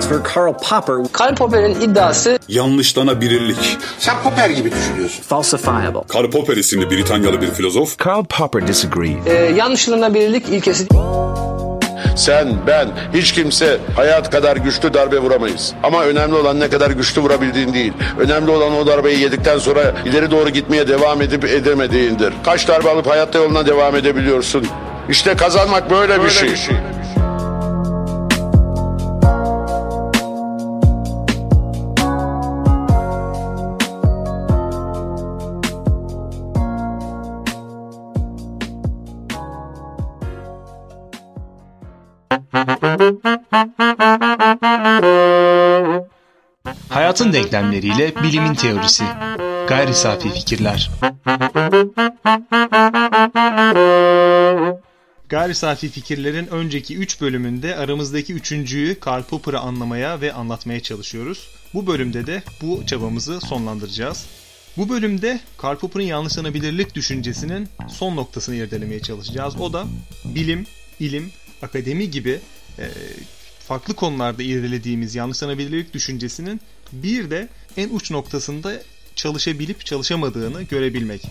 For Karl Popper, Karl Popper'in iddiası yanlışlanabilirlik. Sen Popper gibi düşünüyorsun. falsifiable. Karl Popper isimli Britanyalı bir filozof Karl Popper disagreed. e, yanlışlanabilirlik ilkesi Sen, ben, hiç kimse hayat kadar güçlü darbe vuramayız. Ama önemli olan ne kadar güçlü vurabildiğin değil. Önemli olan o darbeyi yedikten sonra ileri doğru gitmeye devam edip edemediğindir. Kaç darbe alıp hayatta yoluna devam edebiliyorsun. İşte kazanmak böyle, bir şey. Hayatın denklemleriyle bilimin teorisi. Gayri safi fikirler. Gayri safi fikirlerin önceki 3 bölümünde aramızdaki üçüncüyü Karl Popper'ı anlamaya ve anlatmaya çalışıyoruz. Bu bölümde de bu çabamızı sonlandıracağız. Bu bölümde Karl Popper'ın yanlışlanabilirlik düşüncesinin son noktasını irdelemeye çalışacağız. O da bilim, ilim, akademi gibi e, farklı konularda irdelediğimiz yanlışlanabilirlik düşüncesinin bir de en uç noktasında çalışabilip çalışamadığını görebilmek.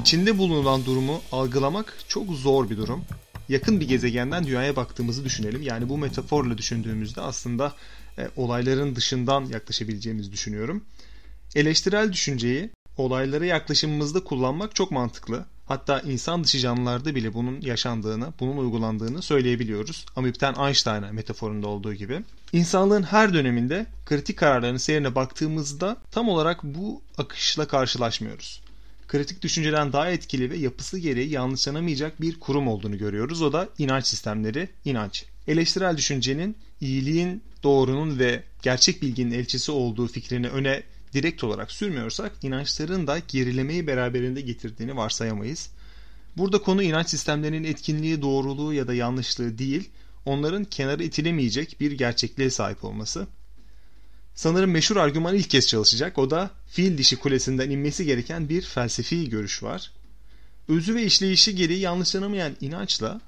İçinde bulunan durumu algılamak çok zor bir durum. Yakın bir gezegenden dünyaya baktığımızı düşünelim. Yani bu metaforla düşündüğümüzde aslında e, olayların dışından yaklaşabileceğimizi düşünüyorum. Eleştirel düşünceyi olaylara yaklaşımımızda kullanmak çok mantıklı. Hatta insan dışı canlılarda bile bunun yaşandığını, bunun uygulandığını söyleyebiliyoruz. Amipten Einstein'a metaforunda olduğu gibi. İnsanlığın her döneminde kritik kararların seyrine baktığımızda tam olarak bu akışla karşılaşmıyoruz. Kritik düşünceden daha etkili ve yapısı gereği yanlışlanamayacak bir kurum olduğunu görüyoruz. O da inanç sistemleri, inanç. Eleştirel düşüncenin iyiliğin, doğrunun ve gerçek bilginin elçisi olduğu fikrini öne direkt olarak sürmüyorsak inançların da gerilemeyi beraberinde getirdiğini varsayamayız. Burada konu inanç sistemlerinin etkinliği, doğruluğu ya da yanlışlığı değil, onların kenara itilemeyecek bir gerçekliğe sahip olması. Sanırım meşhur argüman ilk kez çalışacak. O da fil dişi kulesinden inmesi gereken bir felsefi görüş var. Özü ve işleyişi gereği yanlışlanamayan inançla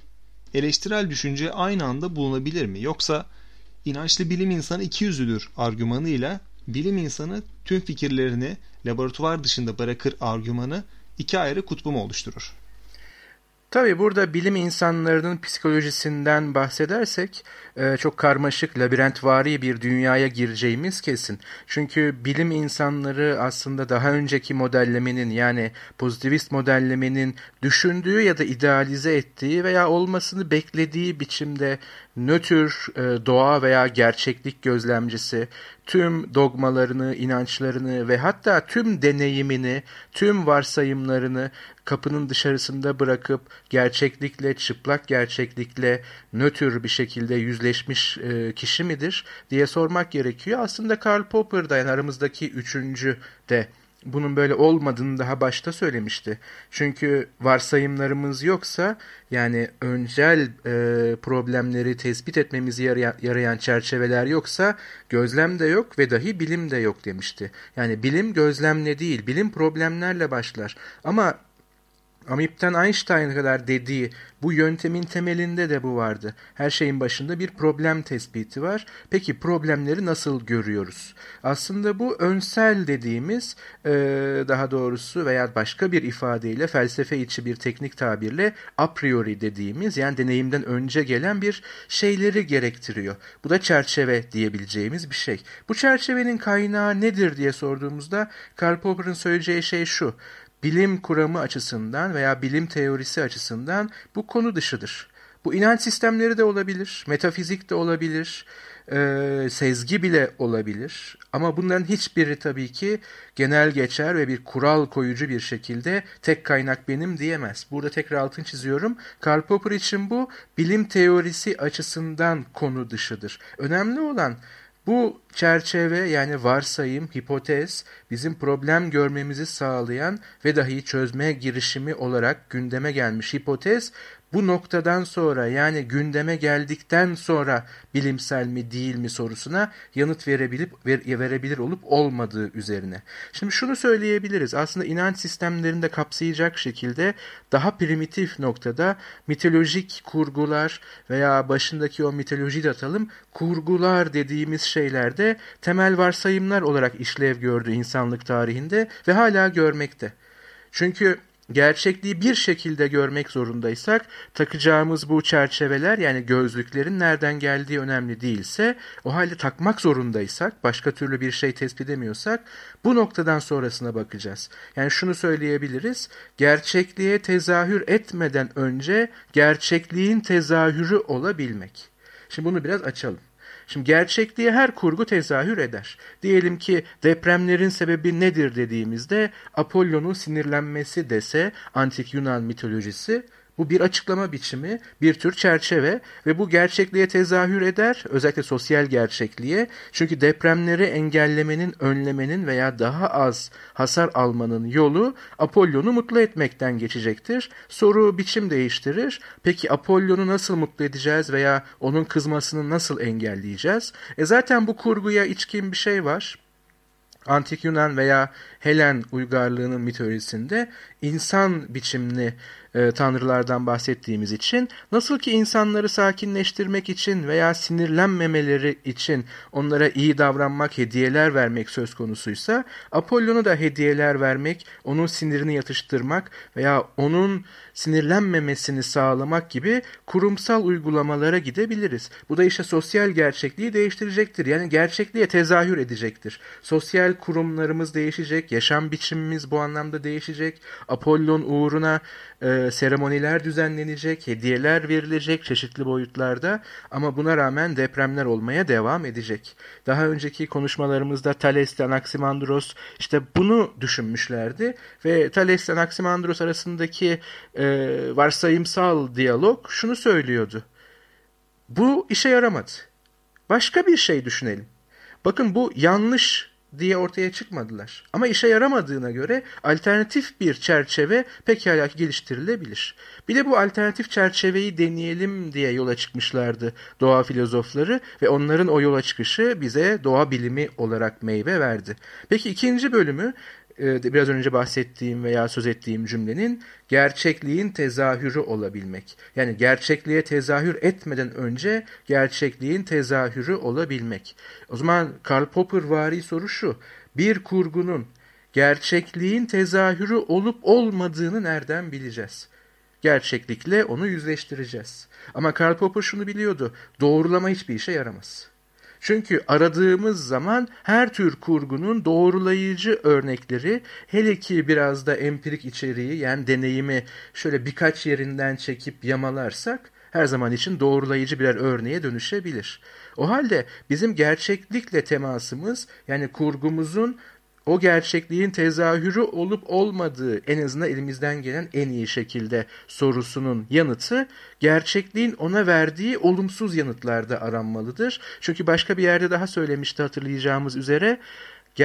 eleştirel düşünce aynı anda bulunabilir mi? Yoksa inançlı bilim insanı iki yüzlüdür argümanıyla bilim insanı tüm fikirlerini laboratuvar dışında bırakır argümanı iki ayrı kutbu mu oluşturur? Tabii burada bilim insanlarının psikolojisinden bahsedersek e, çok karmaşık, labirentvari bir dünyaya gireceğimiz kesin. Çünkü bilim insanları aslında daha önceki modellemenin yani pozitivist modellemenin düşündüğü ya da idealize ettiği veya olmasını beklediği biçimde nötr e, doğa veya gerçeklik gözlemcisi tüm dogmalarını, inançlarını ve hatta tüm deneyimini, tüm varsayımlarını kapının dışarısında bırakıp gerçeklikle, çıplak gerçeklikle nötr bir şekilde yüzleşmiş e, kişi midir diye sormak gerekiyor. Aslında Karl Popper da yani aramızdaki üçüncü de bunun böyle olmadığını daha başta söylemişti. Çünkü varsayımlarımız yoksa yani öncel e, problemleri tespit etmemizi yarayan, yarayan çerçeveler yoksa gözlem de yok ve dahi bilim de yok demişti. Yani bilim gözlemle değil, bilim problemlerle başlar. Ama Amip'ten Einstein'a kadar dediği bu yöntemin temelinde de bu vardı. Her şeyin başında bir problem tespiti var. Peki problemleri nasıl görüyoruz? Aslında bu önsel dediğimiz daha doğrusu veya başka bir ifadeyle felsefe içi bir teknik tabirle a priori dediğimiz yani deneyimden önce gelen bir şeyleri gerektiriyor. Bu da çerçeve diyebileceğimiz bir şey. Bu çerçevenin kaynağı nedir diye sorduğumuzda Karl Popper'ın söyleyeceği şey şu bilim kuramı açısından veya bilim teorisi açısından bu konu dışıdır. Bu inanç sistemleri de olabilir, metafizik de olabilir, e, sezgi bile olabilir. Ama bunların hiçbiri tabii ki genel geçer ve bir kural koyucu bir şekilde tek kaynak benim diyemez. Burada tekrar altın çiziyorum. Karl Popper için bu bilim teorisi açısından konu dışıdır. Önemli olan bu çerçeve yani varsayım, hipotez bizim problem görmemizi sağlayan ve dahi çözme girişimi olarak gündeme gelmiş hipotez bu noktadan sonra yani gündeme geldikten sonra bilimsel mi değil mi sorusuna yanıt verebilip ver, verebilir olup olmadığı üzerine. Şimdi şunu söyleyebiliriz. Aslında inanç sistemlerinde kapsayacak şekilde daha primitif noktada mitolojik kurgular veya başındaki o mitoloji de atalım kurgular dediğimiz şeylerde temel varsayımlar olarak işlev gördü insanlık tarihinde ve hala görmekte. Çünkü gerçekliği bir şekilde görmek zorundaysak takacağımız bu çerçeveler yani gözlüklerin nereden geldiği önemli değilse o halde takmak zorundaysak başka türlü bir şey tespit edemiyorsak bu noktadan sonrasına bakacağız. Yani şunu söyleyebiliriz gerçekliğe tezahür etmeden önce gerçekliğin tezahürü olabilmek. Şimdi bunu biraz açalım. Şimdi gerçekliğe her kurgu tezahür eder. Diyelim ki depremlerin sebebi nedir dediğimizde Apollon'un sinirlenmesi dese antik Yunan mitolojisi bu bir açıklama biçimi, bir tür çerçeve ve bu gerçekliğe tezahür eder, özellikle sosyal gerçekliğe. Çünkü depremleri engellemenin, önlemenin veya daha az hasar almanın yolu Apollon'u mutlu etmekten geçecektir. Soru biçim değiştirir. Peki Apollon'u nasıl mutlu edeceğiz veya onun kızmasını nasıl engelleyeceğiz? E zaten bu kurguya içkin bir şey var. Antik Yunan veya Helen uygarlığının mitolojisinde insan biçimli e, tanrılardan bahsettiğimiz için nasıl ki insanları sakinleştirmek için veya sinirlenmemeleri için onlara iyi davranmak, hediyeler vermek söz konusuysa Apollon'a da hediyeler vermek, onun sinirini yatıştırmak veya onun sinirlenmemesini sağlamak gibi kurumsal uygulamalara gidebiliriz. Bu da işte sosyal gerçekliği değiştirecektir. Yani gerçekliğe tezahür edecektir. Sosyal kurumlarımız değişecek, yaşam biçimimiz bu anlamda değişecek. Apollon uğruna e, seremoniler düzenlenecek, hediyeler verilecek çeşitli boyutlarda ama buna rağmen depremler olmaya devam edecek. Daha önceki konuşmalarımızda Thales ile Anaximandros işte bunu düşünmüşlerdi ve Thales ile Anaximandros arasındaki e, varsayımsal diyalog şunu söylüyordu. Bu işe yaramadı. Başka bir şey düşünelim. Bakın bu yanlış diye ortaya çıkmadılar. Ama işe yaramadığına göre alternatif bir çerçeve pekala geliştirilebilir. Bir de bu alternatif çerçeveyi deneyelim diye yola çıkmışlardı doğa filozofları ve onların o yola çıkışı bize doğa bilimi olarak meyve verdi. Peki ikinci bölümü e, biraz önce bahsettiğim veya söz ettiğim cümlenin gerçekliğin tezahürü olabilmek. Yani gerçekliğe tezahür etmeden önce gerçekliğin tezahürü olabilmek. O zaman Karl Popper vari soru şu. Bir kurgunun gerçekliğin tezahürü olup olmadığını nereden bileceğiz? Gerçeklikle onu yüzleştireceğiz. Ama Karl Popper şunu biliyordu. Doğrulama hiçbir işe yaramaz. Çünkü aradığımız zaman her tür kurgunun doğrulayıcı örnekleri hele ki biraz da empirik içeriği yani deneyimi şöyle birkaç yerinden çekip yamalarsak her zaman için doğrulayıcı birer örneğe dönüşebilir. O halde bizim gerçeklikle temasımız yani kurgumuzun o gerçekliğin tezahürü olup olmadığı en azından elimizden gelen en iyi şekilde sorusunun yanıtı gerçekliğin ona verdiği olumsuz yanıtlarda aranmalıdır. Çünkü başka bir yerde daha söylemişti hatırlayacağımız üzere e,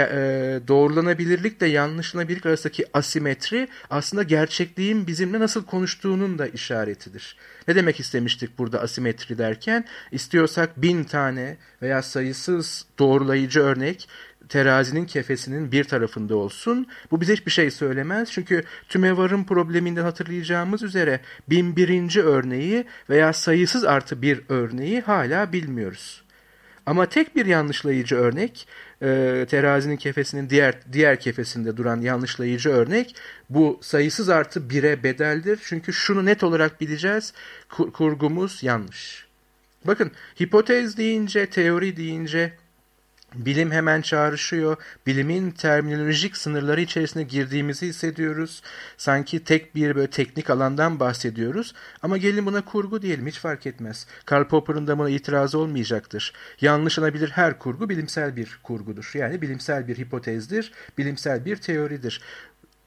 doğrulanabilirlikle yanlışlanabilirlik arasındaki asimetri aslında gerçekliğin bizimle nasıl konuştuğunun da işaretidir. Ne demek istemiştik burada asimetri derken? İstiyorsak bin tane veya sayısız doğrulayıcı örnek terazinin kefesinin bir tarafında olsun. Bu bize hiçbir şey söylemez. Çünkü tümevarın probleminden hatırlayacağımız üzere bin birinci örneği veya sayısız artı bir örneği hala bilmiyoruz. Ama tek bir yanlışlayıcı örnek, e, terazinin kefesinin diğer diğer kefesinde duran yanlışlayıcı örnek, bu sayısız artı bire bedeldir. Çünkü şunu net olarak bileceğiz, kur, kurgumuz yanlış. Bakın, hipotez deyince, teori deyince Bilim hemen çağrışıyor. Bilimin terminolojik sınırları içerisine girdiğimizi hissediyoruz. Sanki tek bir böyle teknik alandan bahsediyoruz. Ama gelin buna kurgu diyelim hiç fark etmez. Karl Popper'ın da buna itirazı olmayacaktır. Yanlışlanabilir her kurgu bilimsel bir kurgudur. Yani bilimsel bir hipotezdir, bilimsel bir teoridir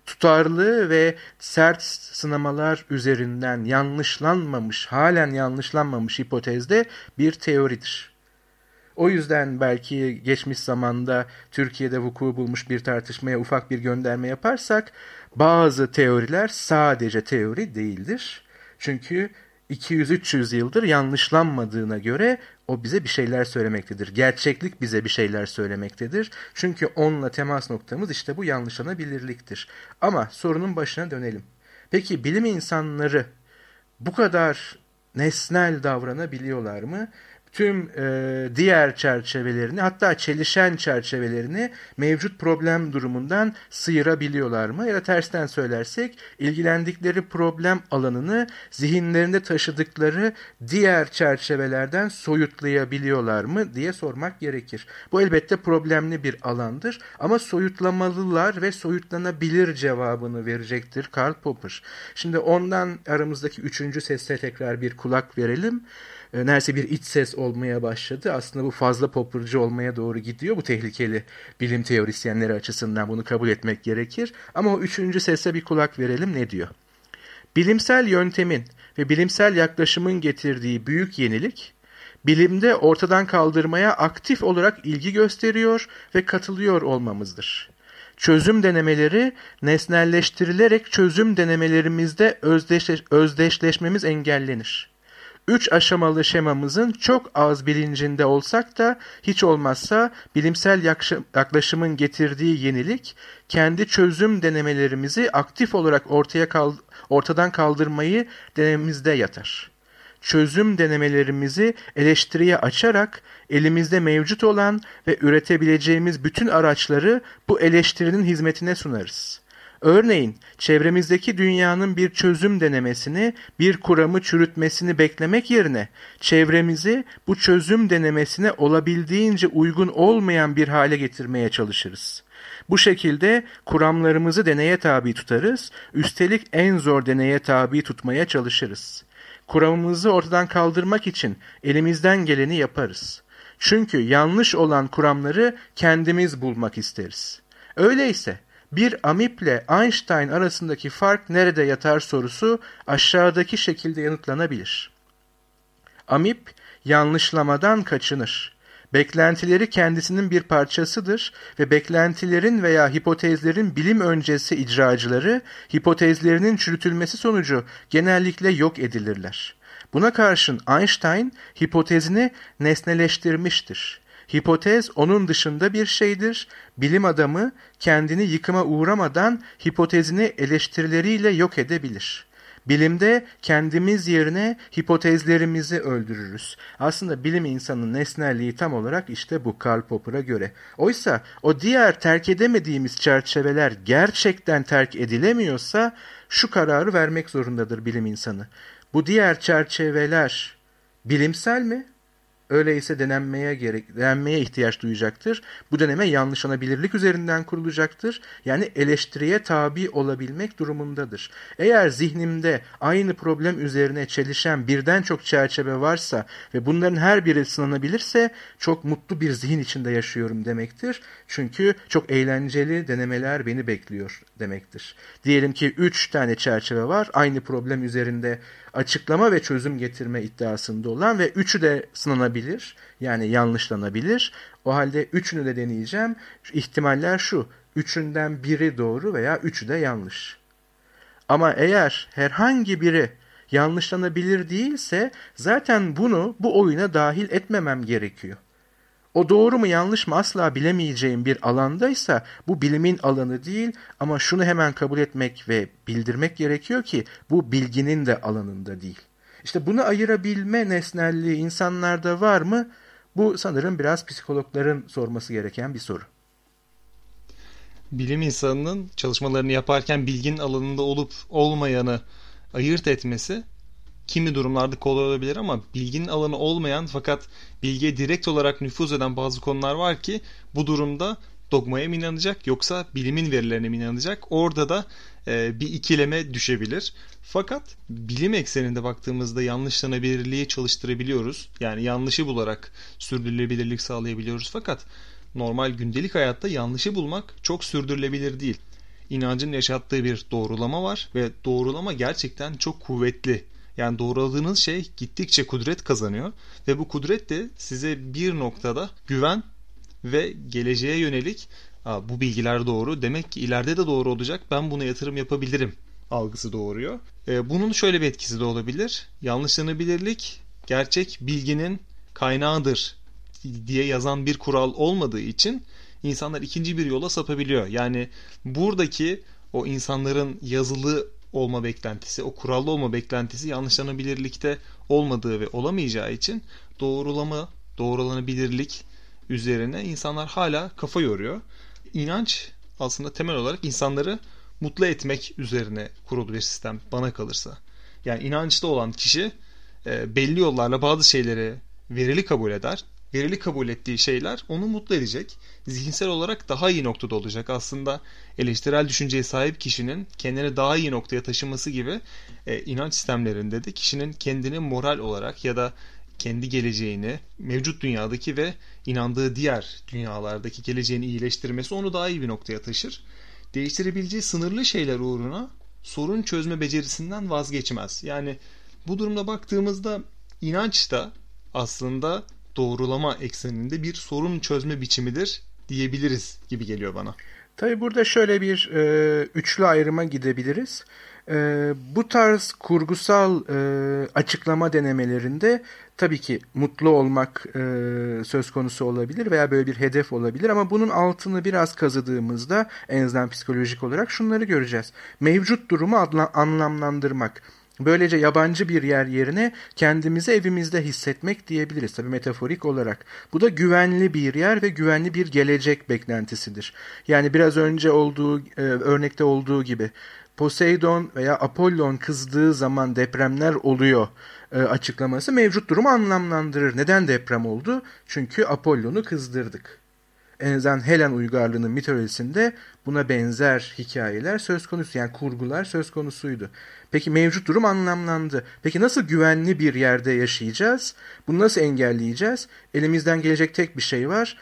tutarlı ve sert sınamalar üzerinden yanlışlanmamış, halen yanlışlanmamış hipotezde bir teoridir. O yüzden belki geçmiş zamanda Türkiye'de vuku bulmuş bir tartışmaya ufak bir gönderme yaparsak bazı teoriler sadece teori değildir. Çünkü 200-300 yıldır yanlışlanmadığına göre o bize bir şeyler söylemektedir. Gerçeklik bize bir şeyler söylemektedir. Çünkü onunla temas noktamız işte bu yanlışlanabilirliktir. Ama sorunun başına dönelim. Peki bilim insanları bu kadar nesnel davranabiliyorlar mı? Tüm e, diğer çerçevelerini hatta çelişen çerçevelerini mevcut problem durumundan sıyırabiliyorlar mı? Ya da tersten söylersek ilgilendikleri problem alanını zihinlerinde taşıdıkları diğer çerçevelerden soyutlayabiliyorlar mı diye sormak gerekir. Bu elbette problemli bir alandır ama soyutlamalılar ve soyutlanabilir cevabını verecektir Karl Popper. Şimdi ondan aramızdaki üçüncü sese tekrar bir kulak verelim e, neredeyse bir iç ses olmaya başladı. Aslında bu fazla popurcu olmaya doğru gidiyor. Bu tehlikeli bilim teorisyenleri açısından bunu kabul etmek gerekir. Ama o üçüncü sese bir kulak verelim ne diyor? Bilimsel yöntemin ve bilimsel yaklaşımın getirdiği büyük yenilik, bilimde ortadan kaldırmaya aktif olarak ilgi gösteriyor ve katılıyor olmamızdır. Çözüm denemeleri nesnelleştirilerek çözüm denemelerimizde özdeşleş özdeşleşmemiz engellenir. Üç aşamalı şemamızın çok az bilincinde olsak da hiç olmazsa bilimsel yaklaşımın getirdiği yenilik kendi çözüm denemelerimizi aktif olarak ortaya kal ortadan kaldırmayı denememizde yatar. Çözüm denemelerimizi eleştiriye açarak elimizde mevcut olan ve üretebileceğimiz bütün araçları bu eleştirinin hizmetine sunarız. Örneğin çevremizdeki dünyanın bir çözüm denemesini, bir kuramı çürütmesini beklemek yerine çevremizi bu çözüm denemesine olabildiğince uygun olmayan bir hale getirmeye çalışırız. Bu şekilde kuramlarımızı deneye tabi tutarız, üstelik en zor deneye tabi tutmaya çalışırız. Kuramımızı ortadan kaldırmak için elimizden geleni yaparız. Çünkü yanlış olan kuramları kendimiz bulmak isteriz. Öyleyse bir amiple Einstein arasındaki fark nerede yatar sorusu aşağıdaki şekilde yanıtlanabilir. Amip yanlışlamadan kaçınır. Beklentileri kendisinin bir parçasıdır ve beklentilerin veya hipotezlerin bilim öncesi icracıları hipotezlerinin çürütülmesi sonucu genellikle yok edilirler. Buna karşın Einstein hipotezini nesneleştirmiştir. Hipotez onun dışında bir şeydir. Bilim adamı kendini yıkıma uğramadan hipotezini eleştirileriyle yok edebilir. Bilimde kendimiz yerine hipotezlerimizi öldürürüz. Aslında bilim insanının nesnelliği tam olarak işte bu Karl Popper'a göre. Oysa o diğer terk edemediğimiz çerçeveler gerçekten terk edilemiyorsa şu kararı vermek zorundadır bilim insanı. Bu diğer çerçeveler bilimsel mi Öyleyse denenmeye gerek, denenmeye ihtiyaç duyacaktır. Bu deneme yanlışlanabilirlik üzerinden kurulacaktır. Yani eleştiriye tabi olabilmek durumundadır. Eğer zihnimde aynı problem üzerine çelişen birden çok çerçeve varsa ve bunların her biri sınanabilirse çok mutlu bir zihin içinde yaşıyorum demektir. Çünkü çok eğlenceli denemeler beni bekliyor demektir. Diyelim ki üç tane çerçeve var. Aynı problem üzerinde açıklama ve çözüm getirme iddiasında olan ve üçü de sınanabilir. Yani yanlışlanabilir. O halde üçünü de deneyeceğim. İhtimaller şu. Üçünden biri doğru veya üçü de yanlış. Ama eğer herhangi biri yanlışlanabilir değilse zaten bunu bu oyuna dahil etmemem gerekiyor. O doğru mu yanlış mı asla bilemeyeceğim bir alandaysa bu bilimin alanı değil ama şunu hemen kabul etmek ve bildirmek gerekiyor ki bu bilginin de alanında değil. İşte bunu ayırabilme nesnelliği insanlarda var mı? Bu sanırım biraz psikologların sorması gereken bir soru. Bilim insanının çalışmalarını yaparken bilginin alanında olup olmayanı ayırt etmesi kimi durumlarda kolay olabilir ama bilginin alanı olmayan fakat bilgiye direkt olarak nüfuz eden bazı konular var ki bu durumda dogmaya mı inanacak yoksa bilimin verilerine mi inanacak? Orada da e, bir ikileme düşebilir. Fakat bilim ekseninde baktığımızda yanlışlanabilirliği çalıştırabiliyoruz. Yani yanlışı bularak sürdürülebilirlik sağlayabiliyoruz. Fakat normal gündelik hayatta yanlışı bulmak çok sürdürülebilir değil. İnancın yaşattığı bir doğrulama var ve doğrulama gerçekten çok kuvvetli yani doğruladığınız şey gittikçe kudret kazanıyor ve bu kudret de size bir noktada güven ve geleceğe yönelik bu bilgiler doğru demek ki ileride de doğru olacak ben buna yatırım yapabilirim algısı doğuruyor. E, bunun şöyle bir etkisi de olabilir. Yanlışlanabilirlik gerçek bilginin kaynağıdır diye yazan bir kural olmadığı için insanlar ikinci bir yola sapabiliyor. Yani buradaki o insanların yazılı olma beklentisi, o kurallı olma beklentisi yanlışlanabilirlikte olmadığı ve olamayacağı için doğrulama, doğrulanabilirlik üzerine insanlar hala kafa yoruyor. İnanç aslında temel olarak insanları mutlu etmek üzerine kurulu bir sistem bana kalırsa. Yani inançlı olan kişi e, belli yollarla bazı şeyleri verili kabul eder. Verili kabul ettiği şeyler onu mutlu edecek. Zihinsel olarak daha iyi noktada olacak. Aslında eleştirel düşünceye sahip kişinin kendini daha iyi noktaya taşıması gibi e, inanç sistemlerinde de kişinin kendini moral olarak ya da kendi geleceğini, mevcut dünyadaki ve inandığı diğer dünyalardaki geleceğini iyileştirmesi onu daha iyi bir noktaya taşır. Değiştirebileceği sınırlı şeyler uğruna sorun çözme becerisinden vazgeçmez. Yani bu durumda baktığımızda inanç da aslında doğrulama ekseninde bir sorun çözme biçimidir diyebiliriz gibi geliyor bana. Tabi burada şöyle bir e, üçlü ayrıma gidebiliriz. E, bu tarz kurgusal e, açıklama denemelerinde tabii ki mutlu olmak e, söz konusu olabilir veya böyle bir hedef olabilir ama bunun altını biraz kazıdığımızda en azından psikolojik olarak şunları göreceğiz. Mevcut durumu adla, anlamlandırmak Böylece yabancı bir yer yerine kendimizi evimizde hissetmek diyebiliriz tabii metaforik olarak. Bu da güvenli bir yer ve güvenli bir gelecek beklentisidir. Yani biraz önce olduğu e, örnekte olduğu gibi Poseidon veya Apollon kızdığı zaman depremler oluyor e, açıklaması mevcut durumu anlamlandırır. Neden deprem oldu? Çünkü Apollon'u kızdırdık en azından Helen uygarlığının mitolojisinde buna benzer hikayeler söz konusu. Yani kurgular söz konusuydu. Peki mevcut durum anlamlandı. Peki nasıl güvenli bir yerde yaşayacağız? Bunu nasıl engelleyeceğiz? Elimizden gelecek tek bir şey var.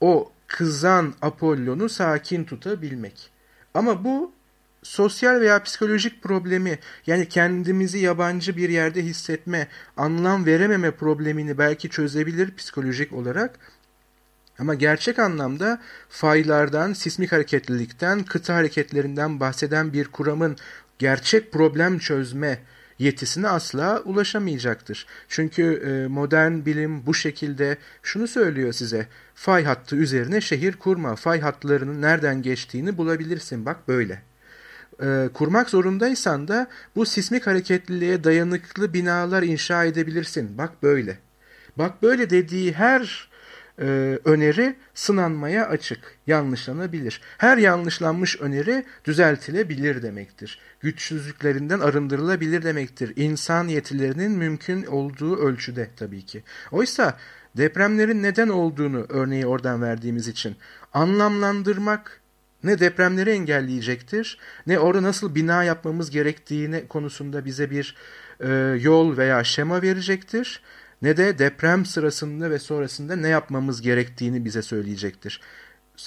O kızan Apollon'u sakin tutabilmek. Ama bu sosyal veya psikolojik problemi yani kendimizi yabancı bir yerde hissetme, anlam verememe problemini belki çözebilir psikolojik olarak ama gerçek anlamda faylardan, sismik hareketlilikten, kıta hareketlerinden bahseden bir kuramın gerçek problem çözme yetisine asla ulaşamayacaktır. Çünkü e, modern bilim bu şekilde şunu söylüyor size. Fay hattı üzerine şehir kurma. Fay hatlarının nereden geçtiğini bulabilirsin. Bak böyle. E, kurmak zorundaysan da bu sismik hareketliliğe dayanıklı binalar inşa edebilirsin. Bak böyle. Bak böyle dediği her e, öneri sınanmaya açık, yanlışlanabilir. Her yanlışlanmış öneri düzeltilebilir demektir. Güçsüzlüklerinden arındırılabilir demektir. İnsan yetilerinin mümkün olduğu ölçüde tabii ki. Oysa depremlerin neden olduğunu örneği oradan verdiğimiz için anlamlandırmak ne depremleri engelleyecektir ne orada nasıl bina yapmamız gerektiğine konusunda bize bir e, yol veya şema verecektir ne de deprem sırasında ve sonrasında ne yapmamız gerektiğini bize söyleyecektir.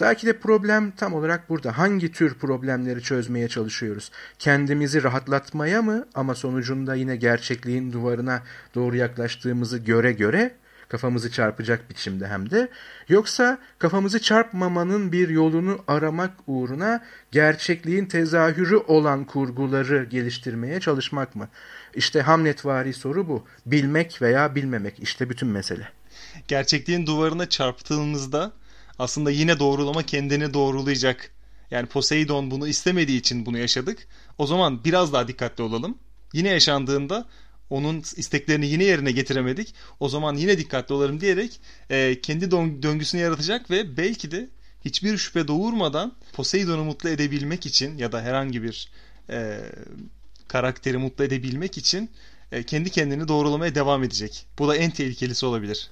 Belki de problem tam olarak burada. Hangi tür problemleri çözmeye çalışıyoruz? Kendimizi rahatlatmaya mı ama sonucunda yine gerçekliğin duvarına doğru yaklaştığımızı göre göre kafamızı çarpacak biçimde hem de yoksa kafamızı çarpmamanın bir yolunu aramak uğruna gerçekliğin tezahürü olan kurguları geliştirmeye çalışmak mı? İşte Hamletvari soru bu. Bilmek veya bilmemek işte bütün mesele. Gerçekliğin duvarına çarptığımızda aslında yine doğrulama kendini doğrulayacak. Yani Poseidon bunu istemediği için bunu yaşadık. O zaman biraz daha dikkatli olalım. Yine yaşandığında onun isteklerini yine yerine getiremedik. O zaman yine dikkatli olalım diyerek e, kendi döngüsünü yaratacak ve belki de hiçbir şüphe doğurmadan Poseidon'u mutlu edebilmek için ya da herhangi bir e, karakteri mutlu edebilmek için e, kendi kendini doğrulamaya devam edecek. Bu da en tehlikelisi olabilir.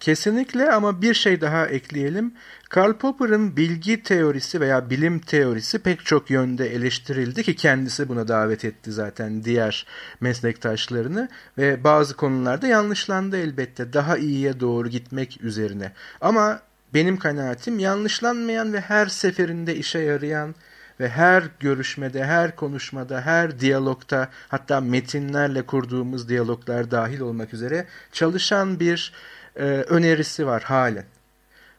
Kesinlikle ama bir şey daha ekleyelim. Karl Popper'ın bilgi teorisi veya bilim teorisi pek çok yönde eleştirildi ki kendisi buna davet etti zaten diğer meslektaşlarını ve bazı konularda yanlışlandı elbette daha iyiye doğru gitmek üzerine. Ama benim kanaatim yanlışlanmayan ve her seferinde işe yarayan ve her görüşmede, her konuşmada, her diyalogta hatta metinlerle kurduğumuz diyaloglar dahil olmak üzere çalışan bir e, önerisi var halen.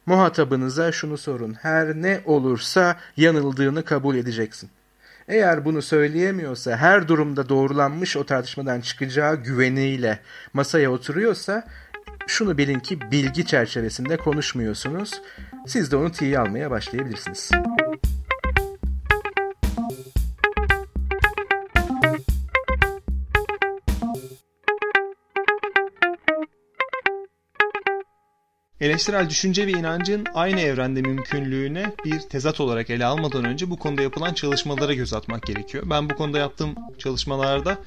Muhatabınıza şunu sorun. Her ne olursa yanıldığını kabul edeceksin. Eğer bunu söyleyemiyorsa, her durumda doğrulanmış o tartışmadan çıkacağı güveniyle masaya oturuyorsa şunu bilin ki bilgi çerçevesinde konuşmuyorsunuz. Siz de onu tiye almaya başlayabilirsiniz. Eleştirel düşünce ve inancın aynı evrende mümkünlüğüne bir tezat olarak ele almadan önce bu konuda yapılan çalışmalara göz atmak gerekiyor. Ben bu konuda yaptığım çalışmalarda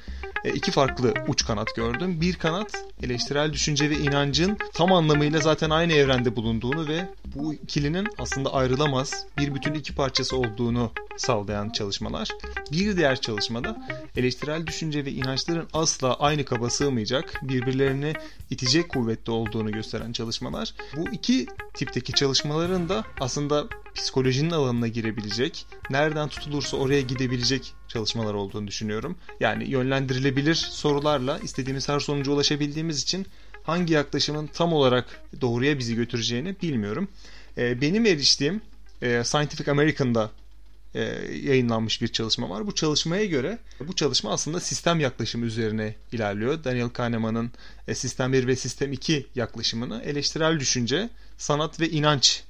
iki farklı uç kanat gördüm. Bir kanat eleştirel düşünce ve inancın tam anlamıyla zaten aynı evrende bulunduğunu ve bu ikilinin aslında ayrılamaz bir bütün iki parçası olduğunu sağlayan çalışmalar. Bir diğer çalışmada eleştirel düşünce ve inançların asla aynı kaba sığmayacak, birbirlerini itecek kuvvette olduğunu gösteren çalışmalar. Bu iki tipteki çalışmaların da aslında psikolojinin alanına girebilecek, nereden tutulursa oraya gidebilecek çalışmalar olduğunu düşünüyorum. Yani yönlendirilebilir sorularla istediğimiz her sonuca ulaşabildiğimiz için hangi yaklaşımın tam olarak doğruya bizi götüreceğini bilmiyorum. Ee, benim eriştiğim e, Scientific American'da e, yayınlanmış bir çalışma var. Bu çalışmaya göre bu çalışma aslında sistem yaklaşımı üzerine ilerliyor. Daniel Kahneman'ın e, sistem 1 ve sistem 2 yaklaşımını eleştirel düşünce, sanat ve inanç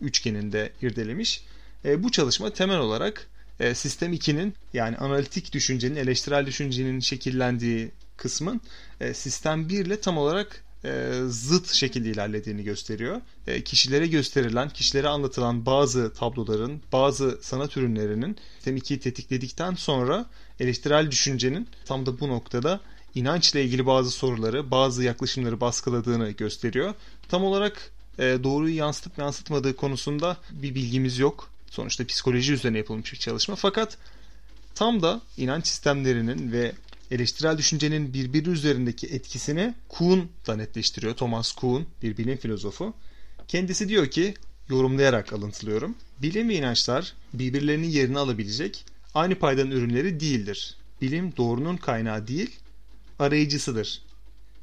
üçgeninde irdelemiş. E, bu çalışma temel olarak e, sistem 2'nin yani analitik düşüncenin, eleştirel düşüncenin şekillendiği kısmın e, sistem 1 ile tam olarak e, zıt şekilde ilerlediğini gösteriyor. E, kişilere gösterilen, kişilere anlatılan bazı tabloların, bazı sanat ürünlerinin sistem 2'yi tetikledikten sonra eleştirel düşüncenin tam da bu noktada inançla ilgili bazı soruları, bazı yaklaşımları baskıladığını gösteriyor. Tam olarak e, doğruyu yansıtıp yansıtmadığı konusunda bir bilgimiz yok. Sonuçta psikoloji üzerine yapılmış bir çalışma. Fakat tam da inanç sistemlerinin ve eleştirel düşüncenin birbiri üzerindeki etkisini Kuhn da netleştiriyor. Thomas Kuhn bir bilim filozofu. Kendisi diyor ki yorumlayarak alıntılıyorum. Bilim ve inançlar birbirlerinin yerini alabilecek aynı paydanın ürünleri değildir. Bilim doğrunun kaynağı değil, arayıcısıdır.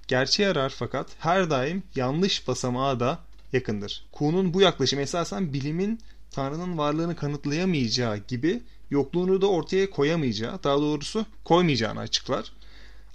Gerçeği arar fakat her daim yanlış basamağa da yakındır. Kuhn'un bu yaklaşımı esasen bilimin Tanrı'nın varlığını kanıtlayamayacağı gibi yokluğunu da ortaya koyamayacağı, daha doğrusu koymayacağını açıklar.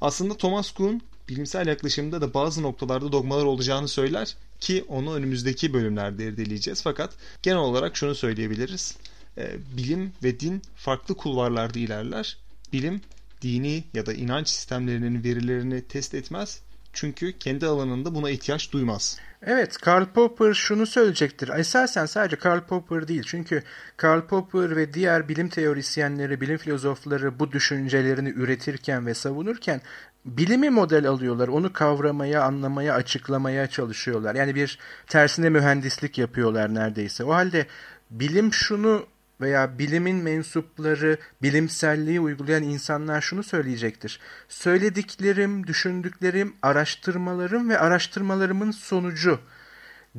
Aslında Thomas Kuhn bilimsel yaklaşımda da bazı noktalarda dogmalar olacağını söyler ki onu önümüzdeki bölümlerde irdeleyeceğiz. Fakat genel olarak şunu söyleyebiliriz. E, bilim ve din farklı kulvarlarda ilerler. Bilim dini ya da inanç sistemlerinin verilerini test etmez çünkü kendi alanında buna ihtiyaç duymaz. Evet, Karl Popper şunu söyleyecektir. Esasen sadece Karl Popper değil. Çünkü Karl Popper ve diğer bilim teorisyenleri, bilim filozofları bu düşüncelerini üretirken ve savunurken bilimi model alıyorlar. Onu kavramaya, anlamaya, açıklamaya çalışıyorlar. Yani bir tersine mühendislik yapıyorlar neredeyse. O halde bilim şunu veya bilimin mensupları, bilimselliği uygulayan insanlar şunu söyleyecektir. Söylediklerim, düşündüklerim, araştırmalarım ve araştırmalarımın sonucu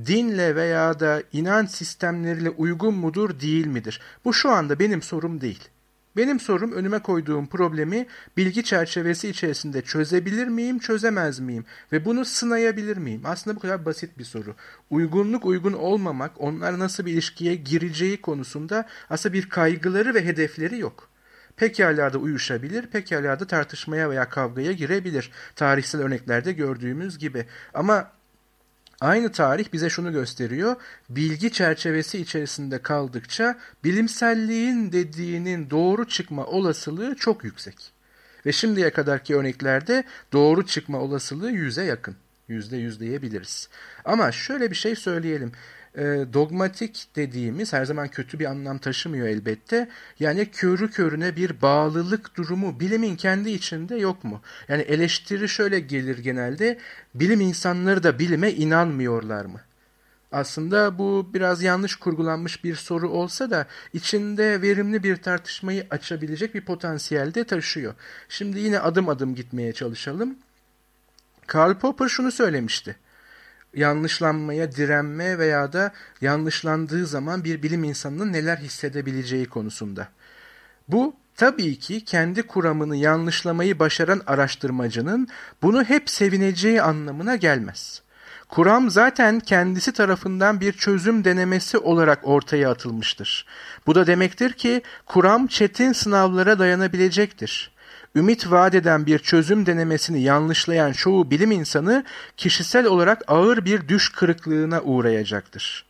dinle veya da inanç sistemleriyle uygun mudur, değil midir? Bu şu anda benim sorum değil. Benim sorum önüme koyduğum problemi bilgi çerçevesi içerisinde çözebilir miyim, çözemez miyim? Ve bunu sınayabilir miyim? Aslında bu kadar basit bir soru. Uygunluk uygun olmamak, onlar nasıl bir ilişkiye gireceği konusunda aslında bir kaygıları ve hedefleri yok. Pekala da uyuşabilir, pekala da tartışmaya veya kavgaya girebilir. Tarihsel örneklerde gördüğümüz gibi. Ama Aynı tarih bize şunu gösteriyor. Bilgi çerçevesi içerisinde kaldıkça bilimselliğin dediğinin doğru çıkma olasılığı çok yüksek. Ve şimdiye kadarki örneklerde doğru çıkma olasılığı yüze yakın. Yüzde yüz diyebiliriz. Ama şöyle bir şey söyleyelim e, dogmatik dediğimiz her zaman kötü bir anlam taşımıyor elbette. Yani körü körüne bir bağlılık durumu bilimin kendi içinde yok mu? Yani eleştiri şöyle gelir genelde. Bilim insanları da bilime inanmıyorlar mı? Aslında bu biraz yanlış kurgulanmış bir soru olsa da içinde verimli bir tartışmayı açabilecek bir potansiyel de taşıyor. Şimdi yine adım adım gitmeye çalışalım. Karl Popper şunu söylemişti yanlışlanmaya direnme veya da yanlışlandığı zaman bir bilim insanının neler hissedebileceği konusunda. Bu tabii ki kendi kuramını yanlışlamayı başaran araştırmacının bunu hep sevineceği anlamına gelmez. Kuram zaten kendisi tarafından bir çözüm denemesi olarak ortaya atılmıştır. Bu da demektir ki kuram çetin sınavlara dayanabilecektir. Ümit vaat eden bir çözüm denemesini yanlışlayan çoğu bilim insanı kişisel olarak ağır bir düş kırıklığına uğrayacaktır.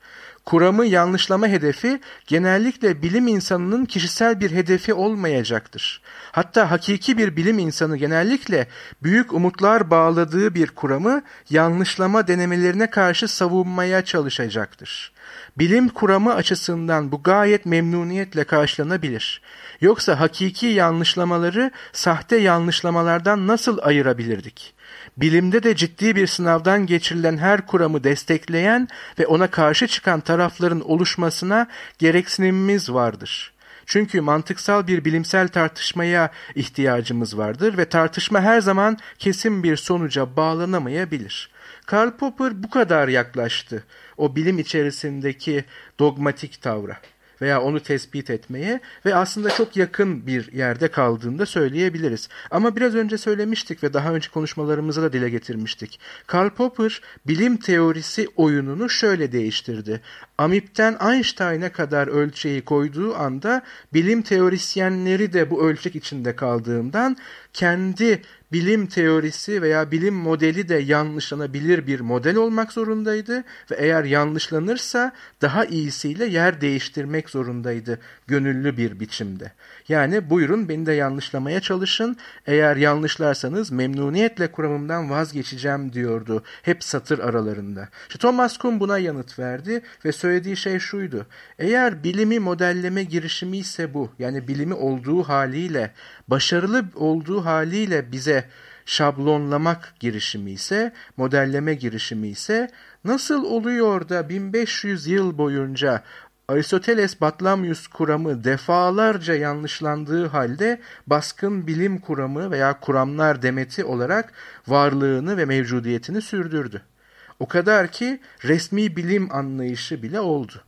Kuramı yanlışlama hedefi genellikle bilim insanının kişisel bir hedefi olmayacaktır. Hatta hakiki bir bilim insanı genellikle büyük umutlar bağladığı bir kuramı yanlışlama denemelerine karşı savunmaya çalışacaktır. Bilim kuramı açısından bu gayet memnuniyetle karşılanabilir. Yoksa hakiki yanlışlamaları sahte yanlışlamalardan nasıl ayırabilirdik? bilimde de ciddi bir sınavdan geçirilen her kuramı destekleyen ve ona karşı çıkan tarafların oluşmasına gereksinimimiz vardır. Çünkü mantıksal bir bilimsel tartışmaya ihtiyacımız vardır ve tartışma her zaman kesin bir sonuca bağlanamayabilir. Karl Popper bu kadar yaklaştı o bilim içerisindeki dogmatik tavra veya onu tespit etmeye ve aslında çok yakın bir yerde kaldığını da söyleyebiliriz. Ama biraz önce söylemiştik ve daha önce konuşmalarımızda da dile getirmiştik. Karl Popper bilim teorisi oyununu şöyle değiştirdi. Amip'ten Einstein'a kadar ölçeği koyduğu anda bilim teorisyenleri de bu ölçek içinde kaldığından kendi bilim teorisi veya bilim modeli de yanlışlanabilir bir model olmak zorundaydı ve eğer yanlışlanırsa daha iyisiyle yer değiştirmek zorundaydı gönüllü bir biçimde. Yani buyurun beni de yanlışlamaya çalışın. Eğer yanlışlarsanız memnuniyetle kuramımdan vazgeçeceğim diyordu. Hep satır aralarında. İşte Thomas Kuhn buna yanıt verdi ve söylediği şey şuydu. Eğer bilimi modelleme girişimi ise bu. Yani bilimi olduğu haliyle, başarılı olduğu haliyle bize şablonlamak girişimi ise, modelleme girişimi ise nasıl oluyor da 1500 yıl boyunca Aristoteles Batlamyus kuramı defalarca yanlışlandığı halde baskın bilim kuramı veya kuramlar demeti olarak varlığını ve mevcudiyetini sürdürdü. O kadar ki resmi bilim anlayışı bile oldu.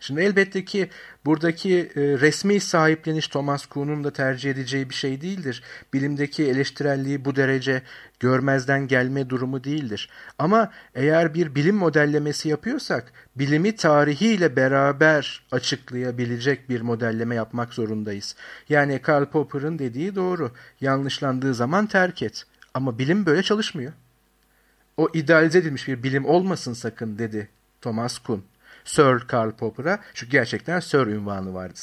Şimdi elbette ki buradaki e, resmi sahipleniş Thomas Kuhn'un da tercih edeceği bir şey değildir. Bilimdeki eleştirelliği bu derece görmezden gelme durumu değildir. Ama eğer bir bilim modellemesi yapıyorsak bilimi tarihiyle beraber açıklayabilecek bir modelleme yapmak zorundayız. Yani Karl Popper'ın dediği doğru. Yanlışlandığı zaman terk et. Ama bilim böyle çalışmıyor. O idealize edilmiş bir bilim olmasın sakın dedi Thomas Kuhn. Sir Karl Popper'a. Çünkü gerçekten Sir ünvanı vardı.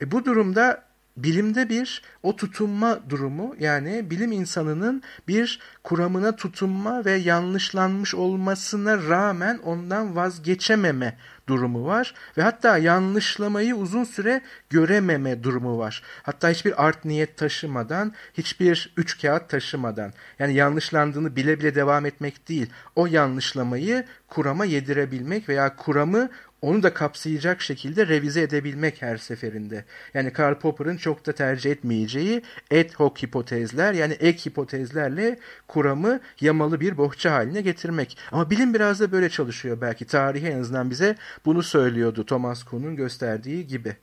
E bu durumda bilimde bir o tutunma durumu yani bilim insanının bir kuramına tutunma ve yanlışlanmış olmasına rağmen ondan vazgeçememe durumu var ve hatta yanlışlamayı uzun süre görememe durumu var. Hatta hiçbir art niyet taşımadan, hiçbir üç kağıt taşımadan yani yanlışlandığını bile bile devam etmek değil. O yanlışlamayı kurama yedirebilmek veya kuramı onu da kapsayacak şekilde revize edebilmek her seferinde. Yani Karl Popper'ın çok da tercih etmeyeceği ad hoc hipotezler yani ek hipotezlerle kuramı yamalı bir bohça haline getirmek. Ama bilim biraz da böyle çalışıyor belki. Tarihi en azından bize bunu söylüyordu Thomas Kuhn'un gösterdiği gibi.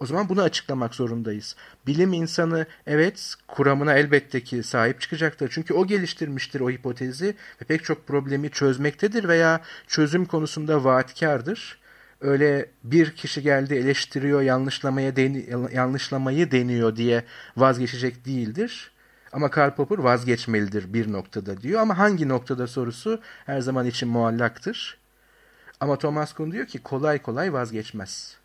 O zaman bunu açıklamak zorundayız. Bilim insanı evet kuramına elbette ki sahip çıkacaktır. Çünkü o geliştirmiştir o hipotezi ve pek çok problemi çözmektedir veya çözüm konusunda vaatkardır öyle bir kişi geldi eleştiriyor yanlışlamaya deni, yanlışlamayı deniyor diye vazgeçecek değildir. Ama Karl Popper vazgeçmelidir bir noktada diyor. Ama hangi noktada sorusu her zaman için muallaktır. Ama Thomas Kuhn diyor ki kolay kolay vazgeçmez.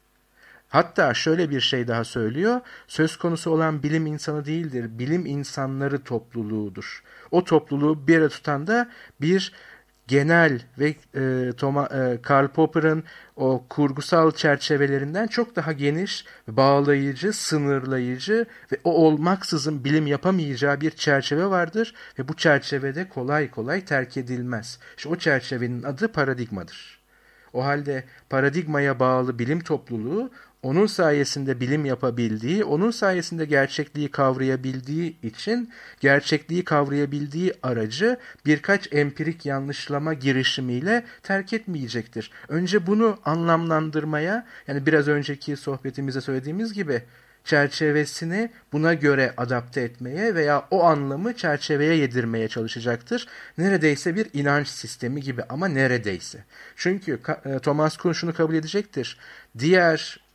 Hatta şöyle bir şey daha söylüyor. Söz konusu olan bilim insanı değildir. Bilim insanları topluluğudur. O topluluğu bir araya tutan da bir genel ve e, Toma, e, Karl Popper'ın o kurgusal çerçevelerinden çok daha geniş, bağlayıcı, sınırlayıcı ve o olmaksızın bilim yapamayacağı bir çerçeve vardır ve bu çerçevede kolay kolay terk edilmez. İşte o çerçevenin adı paradigmadır. O halde paradigmaya bağlı bilim topluluğu onun sayesinde bilim yapabildiği, onun sayesinde gerçekliği kavrayabildiği için gerçekliği kavrayabildiği aracı birkaç empirik yanlışlama girişimiyle terk etmeyecektir. Önce bunu anlamlandırmaya, yani biraz önceki sohbetimizde söylediğimiz gibi çerçevesini buna göre adapte etmeye veya o anlamı çerçeveye yedirmeye çalışacaktır. Neredeyse bir inanç sistemi gibi ama neredeyse. Çünkü e, Thomas Kuhn şunu kabul edecektir. Diğer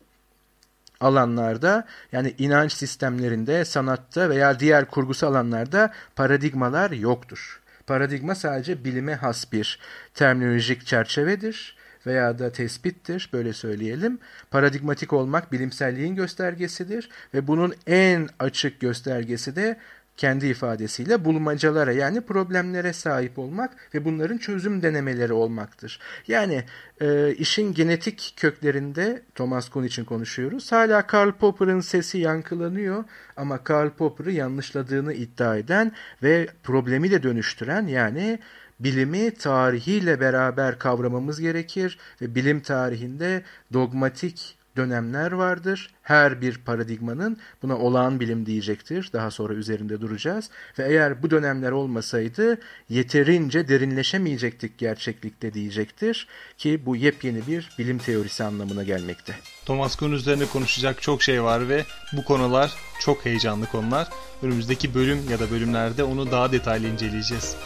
alanlarda yani inanç sistemlerinde, sanatta veya diğer kurgusal alanlarda paradigmalar yoktur. Paradigma sadece bilime has bir terminolojik çerçevedir veya da tespittir böyle söyleyelim. Paradigmatik olmak bilimselliğin göstergesidir ve bunun en açık göstergesi de kendi ifadesiyle bulmacalara yani problemlere sahip olmak ve bunların çözüm denemeleri olmaktır. Yani e, işin genetik köklerinde Thomas Kuhn için konuşuyoruz. Hala Karl Popper'ın sesi yankılanıyor ama Karl Popper'ı yanlışladığını iddia eden ve problemi de dönüştüren yani bilimi tarihiyle beraber kavramamız gerekir ve bilim tarihinde dogmatik dönemler vardır. Her bir paradigmanın buna olağan bilim diyecektir. Daha sonra üzerinde duracağız. Ve eğer bu dönemler olmasaydı yeterince derinleşemeyecektik gerçeklikte diyecektir. Ki bu yepyeni bir bilim teorisi anlamına gelmekte. Thomas Kuhn üzerine konuşacak çok şey var ve bu konular çok heyecanlı konular. Önümüzdeki bölüm ya da bölümlerde onu daha detaylı inceleyeceğiz.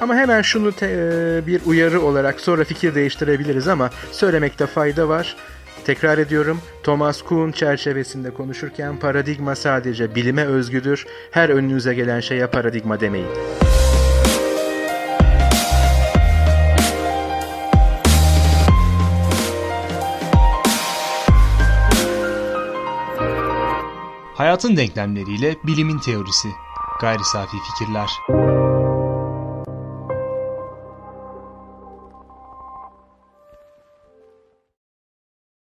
Ama hemen şunu e, bir uyarı olarak sonra fikir değiştirebiliriz ama söylemekte fayda var. Tekrar ediyorum, Thomas Kuhn çerçevesinde konuşurken paradigma sadece bilime özgüdür. Her önünüze gelen şeye paradigma demeyin. Hayatın denklemleriyle bilimin teorisi. Gayri safi fikirler.